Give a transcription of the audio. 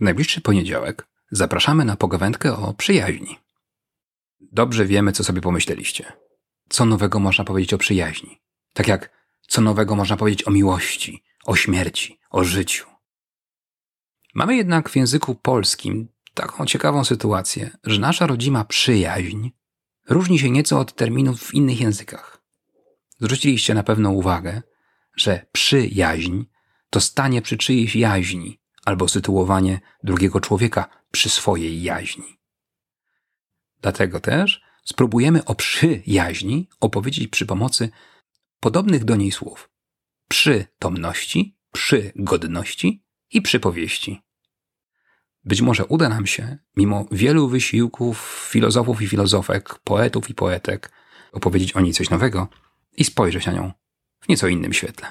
najbliższy poniedziałek zapraszamy na pogawędkę o przyjaźni. Dobrze wiemy, co sobie pomyśleliście. Co nowego można powiedzieć o przyjaźni? Tak jak co nowego można powiedzieć o miłości, o śmierci, o życiu. Mamy jednak w języku polskim taką ciekawą sytuację, że nasza rodzima przyjaźń różni się nieco od terminów w innych językach. Zwróciliście na pewno uwagę, że przyjaźń to stanie przy czyjejś jaźni albo sytuowanie drugiego człowieka przy swojej jaźni. Dlatego też spróbujemy o przyjaźni opowiedzieć przy pomocy podobnych do niej słów: przytomności, przygodności i przypowieści. Być może uda nam się, mimo wielu wysiłków filozofów i filozofek, poetów i poetek, opowiedzieć o niej coś nowego i spojrzeć na nią w nieco innym świetle.